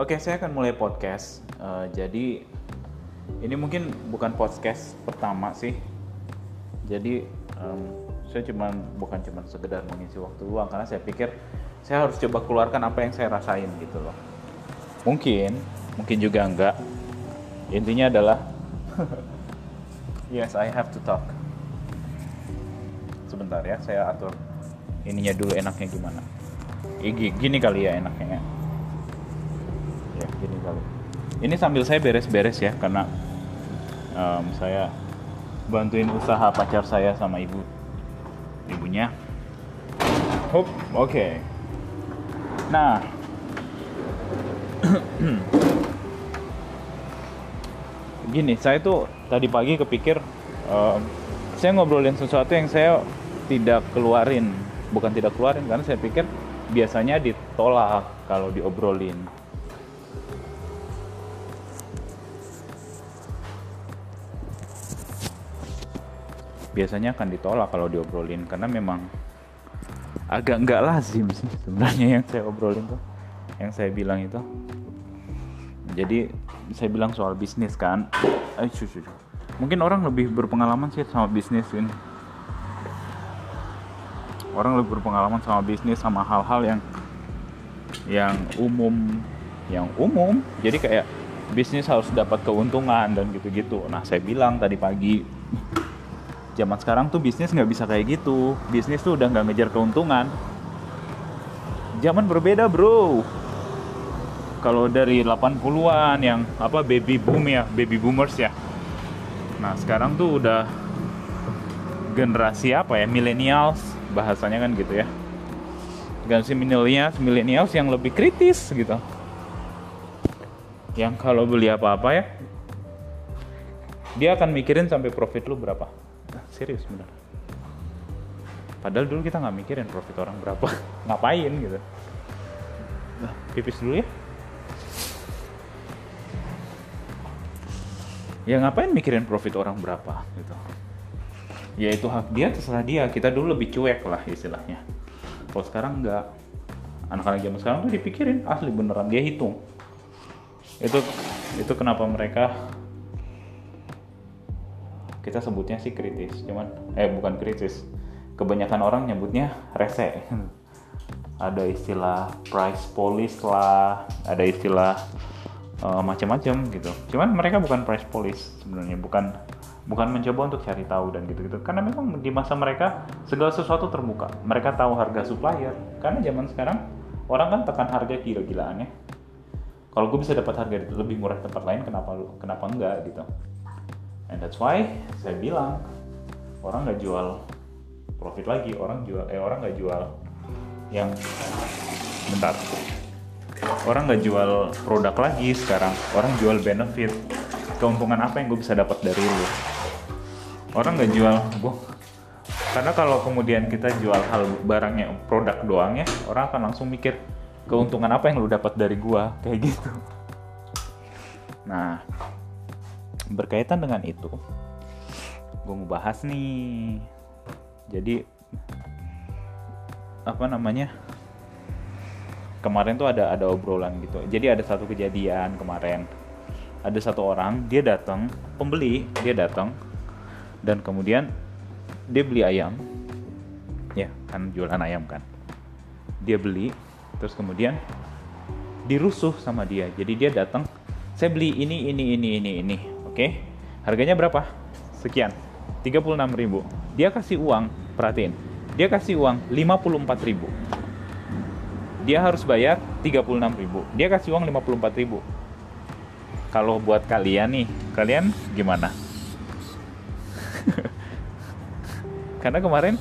Oke, saya akan mulai podcast. Uh, jadi ini mungkin bukan podcast pertama sih. Jadi um, saya cuma bukan cuma sekedar mengisi waktu luang karena saya pikir saya harus coba keluarkan apa yang saya rasain gitu loh. Mungkin, mungkin juga enggak. Intinya adalah yes, I have to talk. Sebentar ya, saya atur ininya dulu enaknya gimana. Gini kali ya enaknya ya gini kali. Ini sambil saya beres-beres ya karena um, saya bantuin usaha pacar saya sama ibu. Ibunya. Hup, oke. Okay. nah. Gini saya tuh tadi pagi kepikir um, saya ngobrolin sesuatu yang saya tidak keluarin. Bukan tidak keluarin karena saya pikir biasanya ditolak kalau diobrolin biasanya akan ditolak kalau diobrolin karena memang agak nggak lazim sih sebenarnya yang saya obrolin tuh yang saya bilang itu. Jadi saya bilang soal bisnis kan. Ay, cucu. mungkin orang lebih berpengalaman sih sama bisnis ini. Orang lebih berpengalaman sama bisnis sama hal-hal yang yang umum yang umum. Jadi kayak bisnis harus dapat keuntungan dan gitu-gitu. Nah saya bilang tadi pagi zaman sekarang tuh bisnis nggak bisa kayak gitu. Bisnis tuh udah nggak ngejar keuntungan. Zaman berbeda bro. Kalau dari 80-an yang apa baby boom ya baby boomers ya. Nah sekarang tuh udah generasi apa ya? Millennials bahasanya kan gitu ya. Generasi millennials millennials yang lebih kritis gitu. Yang kalau beli apa-apa ya dia akan mikirin sampai profit lu berapa serius bener. Padahal dulu kita nggak mikirin profit orang berapa. Ngapain gitu. Nah, pipis dulu ya. Ya ngapain mikirin profit orang berapa gitu. Ya itu hak dia terserah dia. Kita dulu lebih cuek lah istilahnya. Kalau sekarang nggak. Anak-anak zaman sekarang tuh dipikirin asli beneran. Dia hitung. Itu itu kenapa mereka kita sebutnya sih kritis cuman eh bukan kritis. Kebanyakan orang nyebutnya rese. Ada istilah price police lah ada istilah uh, macam-macam gitu. Cuman mereka bukan price police sebenarnya bukan bukan mencoba untuk cari tahu dan gitu-gitu. Karena memang di masa mereka segala sesuatu terbuka. Mereka tahu harga supplier. Karena zaman sekarang orang kan tekan harga gila-gilaan ya. Kalau gue bisa dapat harga lebih murah di tempat lain kenapa kenapa enggak gitu and that's why saya bilang orang nggak jual profit lagi orang jual eh orang nggak jual yang bentar. Orang nggak jual produk lagi sekarang orang jual benefit keuntungan apa yang gue bisa dapat dari lu. Orang nggak jual gue karena kalau kemudian kita jual hal barangnya produk doang ya orang akan langsung mikir keuntungan apa yang lu dapat dari gua? Kayak gitu. Nah berkaitan dengan itu gue mau bahas nih. Jadi apa namanya? Kemarin tuh ada ada obrolan gitu. Jadi ada satu kejadian kemarin. Ada satu orang dia datang pembeli dia datang dan kemudian dia beli ayam. Ya kan jualan ayam kan. Dia beli terus kemudian dirusuh sama dia. Jadi dia datang saya beli ini ini ini ini ini Oke, harganya berapa? Sekian, 36.000. Dia kasih uang, perhatiin. Dia kasih uang 54.000. Dia harus bayar 36.000. Dia kasih uang 54.000. Kalau buat kalian nih, kalian gimana? Karena kemarin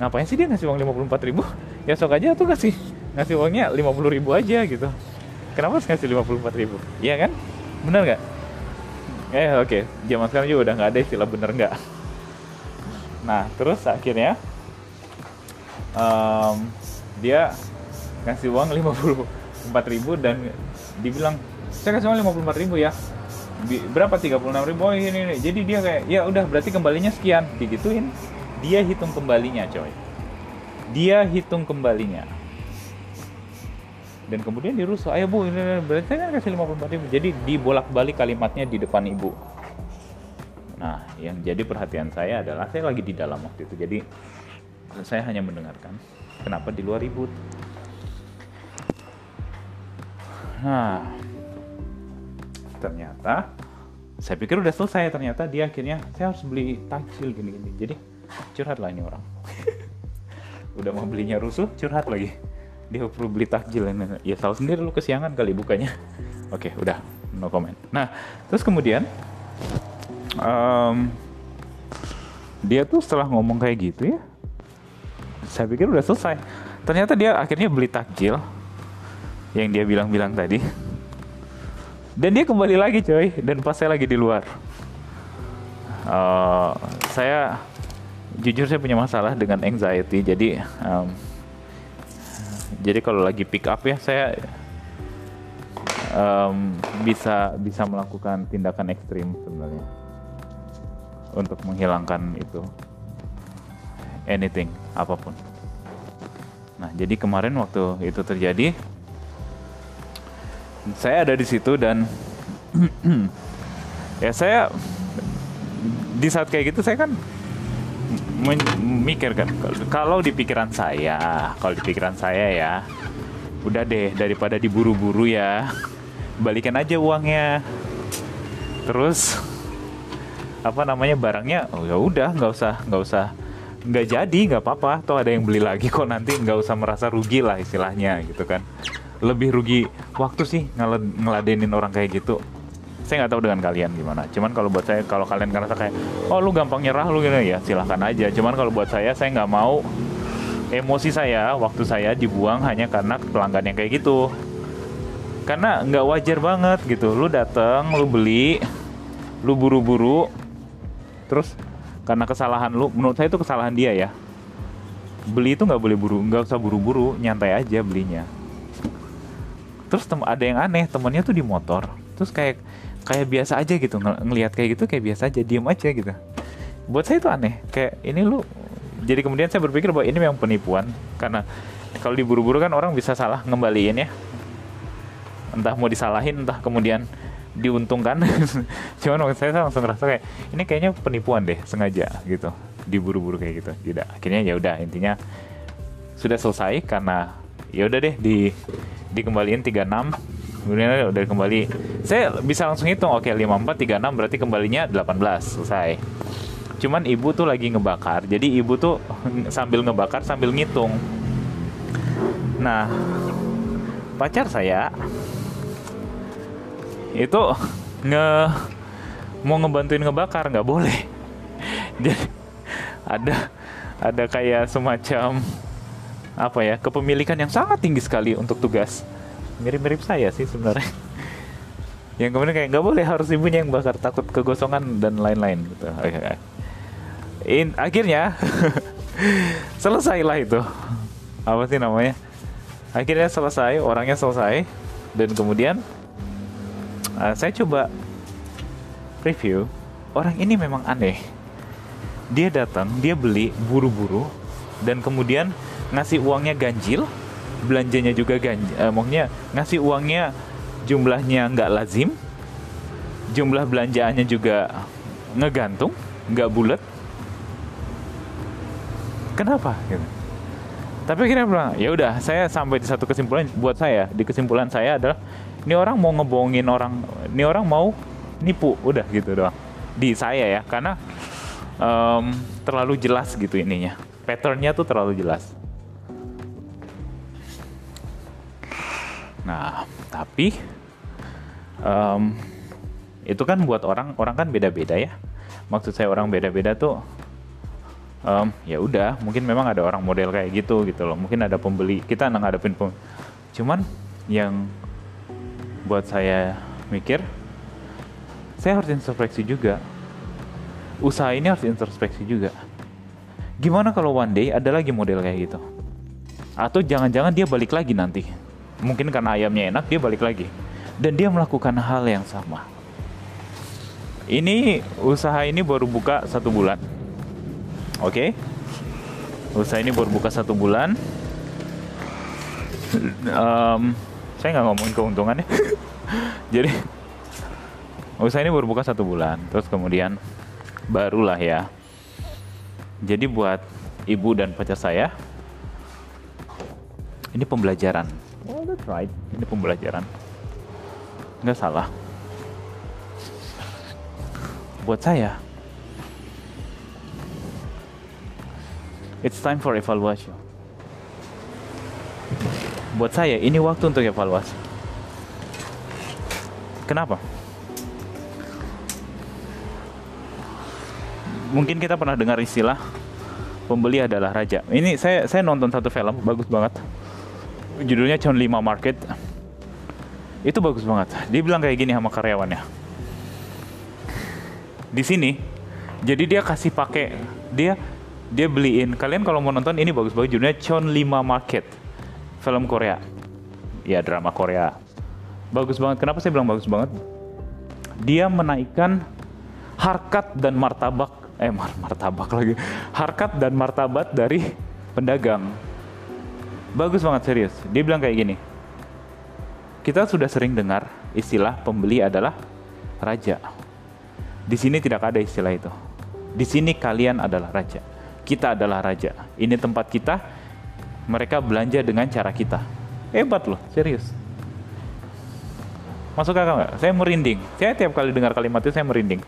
ngapain sih dia ngasih uang 54.000? Ya sok aja tuh kasih ngasih uangnya 50.000 aja gitu. Kenapa harus ngasih 54.000? Iya kan? Bener nggak? Eh oke. Okay. zaman sekarang juga udah nggak ada istilah bener nggak? Nah terus akhirnya um, dia ngasih uang 54 ribu dan dibilang saya kasih uang 54 ribu ya. Berapa? 36 ribu. Oh ini, ini. Jadi dia kayak ya udah berarti kembalinya sekian. Digituin. Dia hitung kembalinya coy. Dia hitung kembalinya dan kemudian dirusuh. Ayo bu ini berarti saya kan kasih 54 ribu. Jadi dibolak-balik kalimatnya di depan ibu. Nah yang jadi perhatian saya adalah saya lagi di dalam waktu itu. Jadi saya hanya mendengarkan kenapa di luar ribut? Nah ternyata saya pikir udah selesai. Ternyata dia akhirnya saya harus beli takjil gini-gini. Jadi curhat lah ini orang. Udah mau belinya rusuh curhat lagi dia perlu beli takjil. Ya tahu sendiri lu kesiangan kali bukanya. Oke udah. No comment. Nah terus kemudian um, dia tuh setelah ngomong kayak gitu ya saya pikir udah selesai. Ternyata dia akhirnya beli takjil yang dia bilang-bilang tadi. Dan dia kembali lagi coy. Dan pas saya lagi di luar uh, saya jujur saya punya masalah dengan anxiety. Jadi um, jadi kalau lagi pick up ya saya um, bisa bisa melakukan tindakan ekstrim sebenarnya untuk menghilangkan itu anything apa pun. Nah jadi kemarin waktu itu terjadi saya ada di situ dan ya saya di saat kayak gitu saya kan memikirkan kalau di pikiran saya kalau di pikiran saya ya udah deh daripada diburu-buru ya balikan aja uangnya. Terus apa namanya barangnya oh ya udah nggak usah nggak usah nggak jadi nggak apa-apa. Toh ada yang beli lagi kok nanti nggak usah merasa rugi lah istilahnya gitu kan. Lebih rugi waktu sih ngeladenin orang kayak gitu saya nggak tahu dengan kalian gimana. Cuman kalau buat saya kalau kalian ngerasa kayak oh lu gampang nyerah lu gitu ya silahkan aja. Cuman kalau buat saya saya nggak mau emosi saya waktu saya dibuang hanya karena pelanggan yang kayak gitu. Karena nggak wajar banget gitu. Lu dateng lu beli lu buru-buru terus karena kesalahan lu menurut saya itu kesalahan dia ya. Beli itu nggak boleh buru nggak usah buru-buru nyantai aja belinya. Terus ada yang aneh temennya tuh di motor. Terus kayak kayak biasa aja gitu ng ngelihat kayak gitu kayak biasa aja diem aja gitu. Buat saya itu aneh kayak ini lu jadi kemudian saya berpikir bahwa ini memang penipuan karena kalau diburu-buru kan orang bisa salah ngembaliin ya. Entah mau disalahin entah kemudian diuntungkan. Cuman waktu saya langsung ngerasa kayak ini kayaknya penipuan deh sengaja gitu. Diburu-buru kayak gitu tidak. Akhirnya ya udah intinya sudah selesai karena ya udah deh di dikembaliin 36 kemudian udah kembali. Saya bisa langsung hitung. Oke 54 36 berarti kembalinya 18 selesai. Cuman ibu tuh lagi ngebakar. Jadi ibu tuh sambil ngebakar sambil ngitung. Nah pacar saya itu nge mau ngebantuin ngebakar. Nggak boleh. Jadi ada ada kayak semacam apa ya kepemilikan yang sangat tinggi sekali untuk tugas mirip-mirip saya sih sebenarnya. Yang kemudian kayak nggak boleh harus ibunya yang bakar takut kegosongan dan lain-lain gitu. In, akhirnya selesailah itu. Apa sih namanya? Akhirnya selesai orangnya selesai dan kemudian uh, saya coba review orang ini memang aneh. Dia datang dia beli buru-buru dan kemudian ngasih uangnya ganjil belanjanya juga ganj eh, maksudnya ngasih uangnya jumlahnya nggak lazim jumlah belanjaannya juga ngegantung nggak bulat. Kenapa? Gitu. tapi akhirnya bilang ya udah saya sampai di satu kesimpulan buat saya. Di kesimpulan saya adalah ini orang mau ngebohongin orang ini orang mau nipu udah gitu doang. Di saya ya karena um, terlalu jelas gitu ininya. Patternnya tuh terlalu jelas Nah, tapi um, itu kan buat orang orang kan beda-beda ya. Maksud saya orang beda-beda tuh um, ya udah mungkin memang ada orang model kayak gitu gitu loh. Mungkin ada pembeli kita ngadepin pem cuman yang buat saya mikir saya harus introspeksi juga. Usaha ini harus introspeksi juga. Gimana kalau one day ada lagi model kayak gitu? Atau jangan-jangan dia balik lagi nanti mungkin karena ayamnya enak dia balik lagi. Dan dia melakukan hal yang sama. Ini usaha ini baru buka satu bulan. Oke? Okay? usaha ini baru buka satu bulan. Um, saya nggak ngomongin keuntungannya jadi usaha ini baru buka satu bulan. Terus kemudian barulah ya. Jadi buat ibu dan pacar saya ini pembelajaran oh that's right. Ini pembelajaran. Nggak salah. Buat saya. It's time for evaluation. Buat saya ini waktu untuk evaluasi. Kenapa? Mungkin kita pernah dengar istilah pembeli adalah raja. Ini saya saya nonton satu film bagus banget judulnya John Lima Market. Itu bagus banget. Dia bilang kayak gini sama karyawannya. Di sini jadi dia kasih pakai dia dia beliin. Kalian kalau mau nonton ini bagus banget judulnya Chon 5 Market. Film Korea. Ya drama Korea. Bagus banget. Kenapa saya bilang bagus banget? Dia menaikkan harkat dan martabak eh mar martabak lagi. Harkat dan martabat dari pedagang bagus banget serius dia bilang kayak gini kita sudah sering dengar istilah pembeli adalah raja di sini tidak ada istilah itu. Di sini kalian adalah raja. Kita adalah raja. Ini tempat kita. Mereka belanja dengan cara kita. Hebat loh, serius. Masuk akal nggak? Saya merinding. Saya tiap kali dengar kalimat itu saya merinding.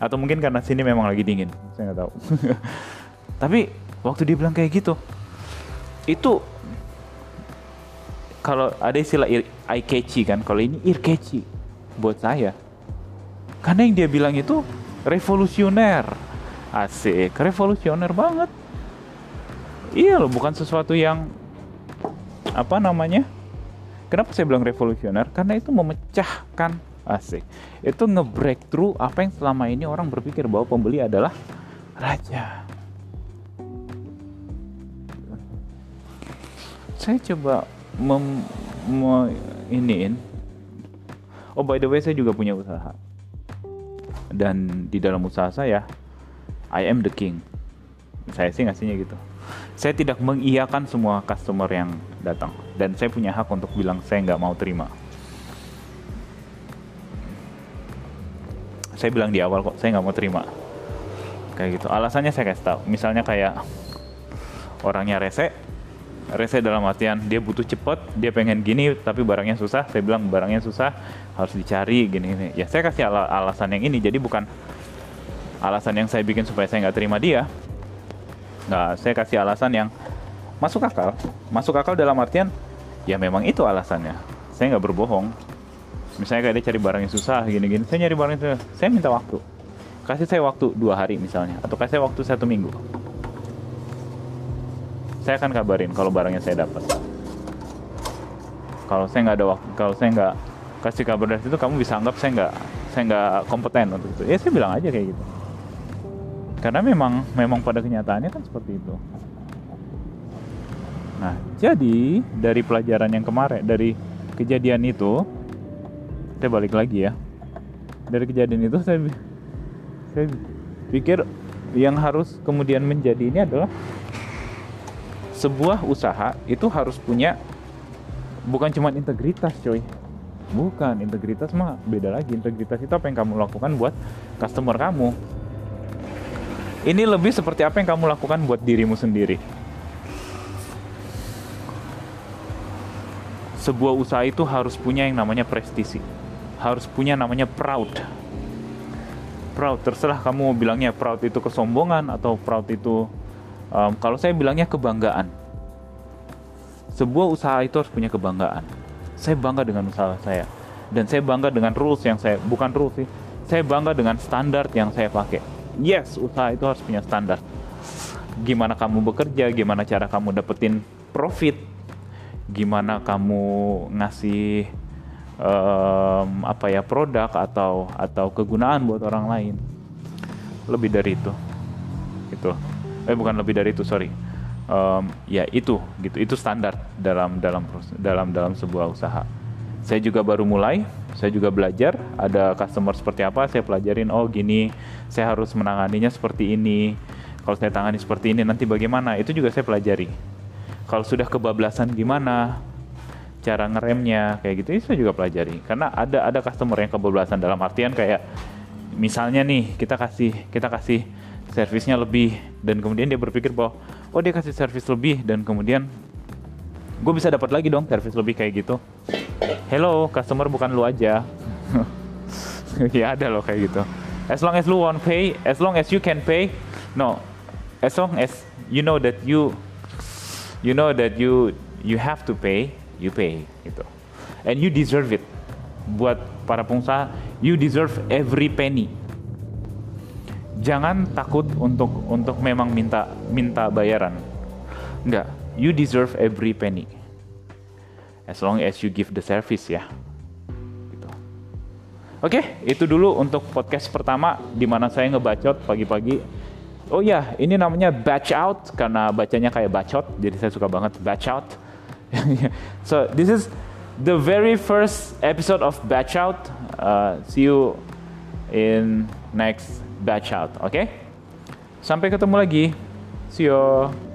Atau mungkin karena sini memang lagi dingin. Saya nggak tahu. Tapi waktu dia bilang kayak gitu, itu kalau ada istilah eye catchy kan, kalau ini ear catchy buat saya karena yang dia bilang itu revolusioner. Asik, revolusioner banget. Iya loh, bukan sesuatu yang apa namanya? Kenapa saya bilang revolusioner? Karena itu memecahkan asik. Itu nge-breakthrough apa yang selama ini orang berpikir bahwa pembeli adalah raja. Saya coba mem, mem iniin. Oh by the way saya juga punya usaha. Dan di dalam usaha saya I am the king. Saya sih ngasihnya gitu. Saya tidak mengiyakan semua customer yang datang. Dan saya punya hak untuk bilang saya nggak mau terima. Saya bilang di awal kok saya nggak mau terima. Kayak gitu. Alasannya saya kasih tahu. Misalnya kayak orangnya rese rese dalam artian dia butuh cepet dia pengen gini tapi barangnya susah. Saya bilang barangnya susah harus dicari gini gini. Ya saya kasih al alasan yang ini. Jadi bukan alasan yang saya bikin supaya saya nggak terima dia. Nggak saya kasih alasan yang masuk akal. Masuk akal dalam artian ya memang itu alasannya. Saya nggak berbohong. Misalnya kayak dia cari barang yang susah gini-gini saya nyari barang susah. Saya minta waktu. Kasih saya waktu dua hari misalnya atau kasih saya waktu satu minggu saya akan kabarin kalau barangnya saya dapat. Kalau saya nggak ada waktu kalau saya nggak kasih kabar dari situ kamu bisa anggap saya nggak saya nggak kompeten untuk itu. Ya saya bilang aja kayak gitu. Karena memang memang pada kenyataannya kan seperti itu. Nah jadi dari pelajaran yang kemarin dari kejadian itu saya balik lagi ya. Dari kejadian itu saya saya pikir yang harus kemudian menjadi ini adalah sebuah usaha itu harus punya bukan cuma integritas coy. Bukan integritas mah beda lagi. Integritas itu apa yang kamu lakukan buat customer kamu. Ini lebih seperti apa yang kamu lakukan buat dirimu sendiri. Sebuah usaha itu harus punya yang namanya prestisi. Harus punya namanya proud. Proud. Terserah kamu bilangnya proud itu kesombongan atau proud itu um, kalau saya bilangnya kebanggaan. Sebuah usaha itu harus punya kebanggaan. Saya bangga dengan usaha saya. Dan saya bangga dengan rules yang saya bukan rules sih. Saya bangga dengan standar yang saya pakai. Yes usaha itu harus punya standar. Gimana kamu bekerja gimana cara kamu dapetin profit gimana kamu ngasih um, apa ya produk atau atau kegunaan buat orang lain. Lebih dari itu. Itu eh bukan lebih dari itu sorry. Um, ya itu gitu. Itu standar dalam dalam dalam dalam sebuah usaha. Saya juga baru mulai saya juga belajar ada customer seperti apa saya pelajarin oh gini saya harus menanganinya seperti ini. Kalau saya tangani seperti ini nanti bagaimana? Itu juga saya pelajari. Kalau sudah kebablasan gimana? Cara ngeremnya kayak gitu itu saya juga pelajari. Karena ada ada customer yang kebablasan dalam artian kayak misalnya nih kita kasih kita kasih servisnya lebih dan kemudian dia berpikir bahwa oh dia kasih servis lebih dan kemudian gue bisa dapat lagi dong servis lebih kayak gitu. Hello customer bukan lu aja. Ya ada loh kayak gitu. As long as lu want pay as long as you can pay no. As long as you know that you you know that you you have to pay you pay gitu. And you deserve it. Buat para pengusaha you deserve every penny jangan takut untuk untuk memang minta minta bayaran. Enggak. You deserve every penny. As long as you give the service ya. Gitu. oke itu dulu untuk podcast pertama di mana saya ngebacot pagi-pagi. Oh ya ini namanya batch out karena bacanya kayak bacot jadi saya suka banget batch out. So this is the very first episode of Batch Out. Uh, see you in next Batch Out. Oke? Okay? Sampai ketemu lagi. See you.